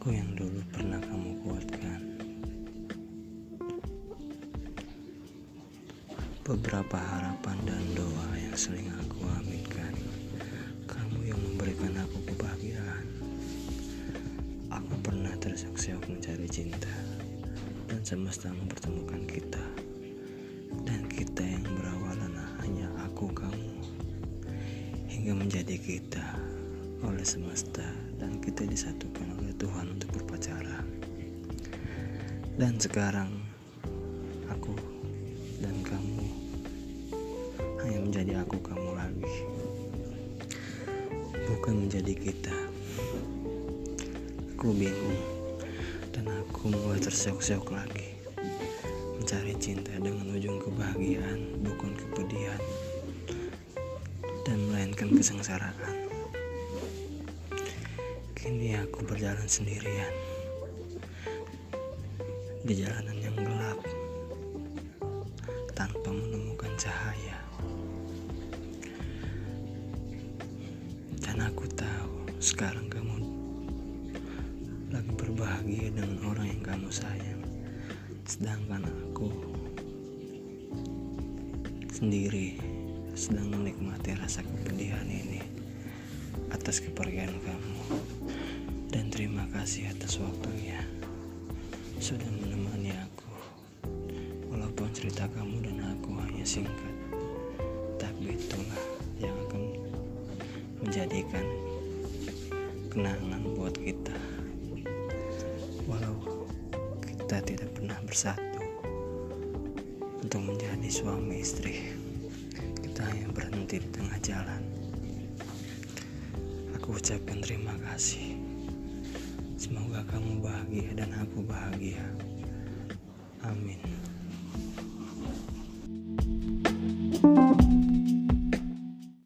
Aku yang dulu pernah kamu kuatkan. Beberapa harapan dan doa yang sering aku aminkan. Kamu yang memberikan aku kebahagiaan. Aku pernah terseok-seok mencari cinta dan semesta mempertemukan kita. Dan kita yang berawalan hanya aku kamu hingga menjadi kita oleh semesta dan kita disatukan oleh Tuhan untuk berpacaran. Dan sekarang aku dan kamu hanya menjadi aku kamu lagi. Bukan menjadi kita. Aku bingung dan aku mulai terseok-seok lagi. Mencari cinta dengan ujung kebahagiaan, bukan kepedihan dan melainkan kesengsaraan. Kini aku berjalan sendirian di jalanan yang gelap tanpa menemukan cahaya. Dan aku tahu sekarang kamu lagi berbahagia dengan orang yang kamu sayang. Sedangkan aku sendiri sedang menikmati rasa kepedihan ini atas kepergian kamu. Dan terima kasih atas waktunya sudah menemani aku. Walaupun cerita kamu dan aku hanya singkat, tapi itulah yang akan menjadikan kenangan buat kita. Walau kita tidak pernah bersatu untuk menjadi suami istri, kita hanya berhenti di tengah jalan. Aku ucapkan terima kasih. Semoga kamu bahagia dan aku bahagia. Amin. thank you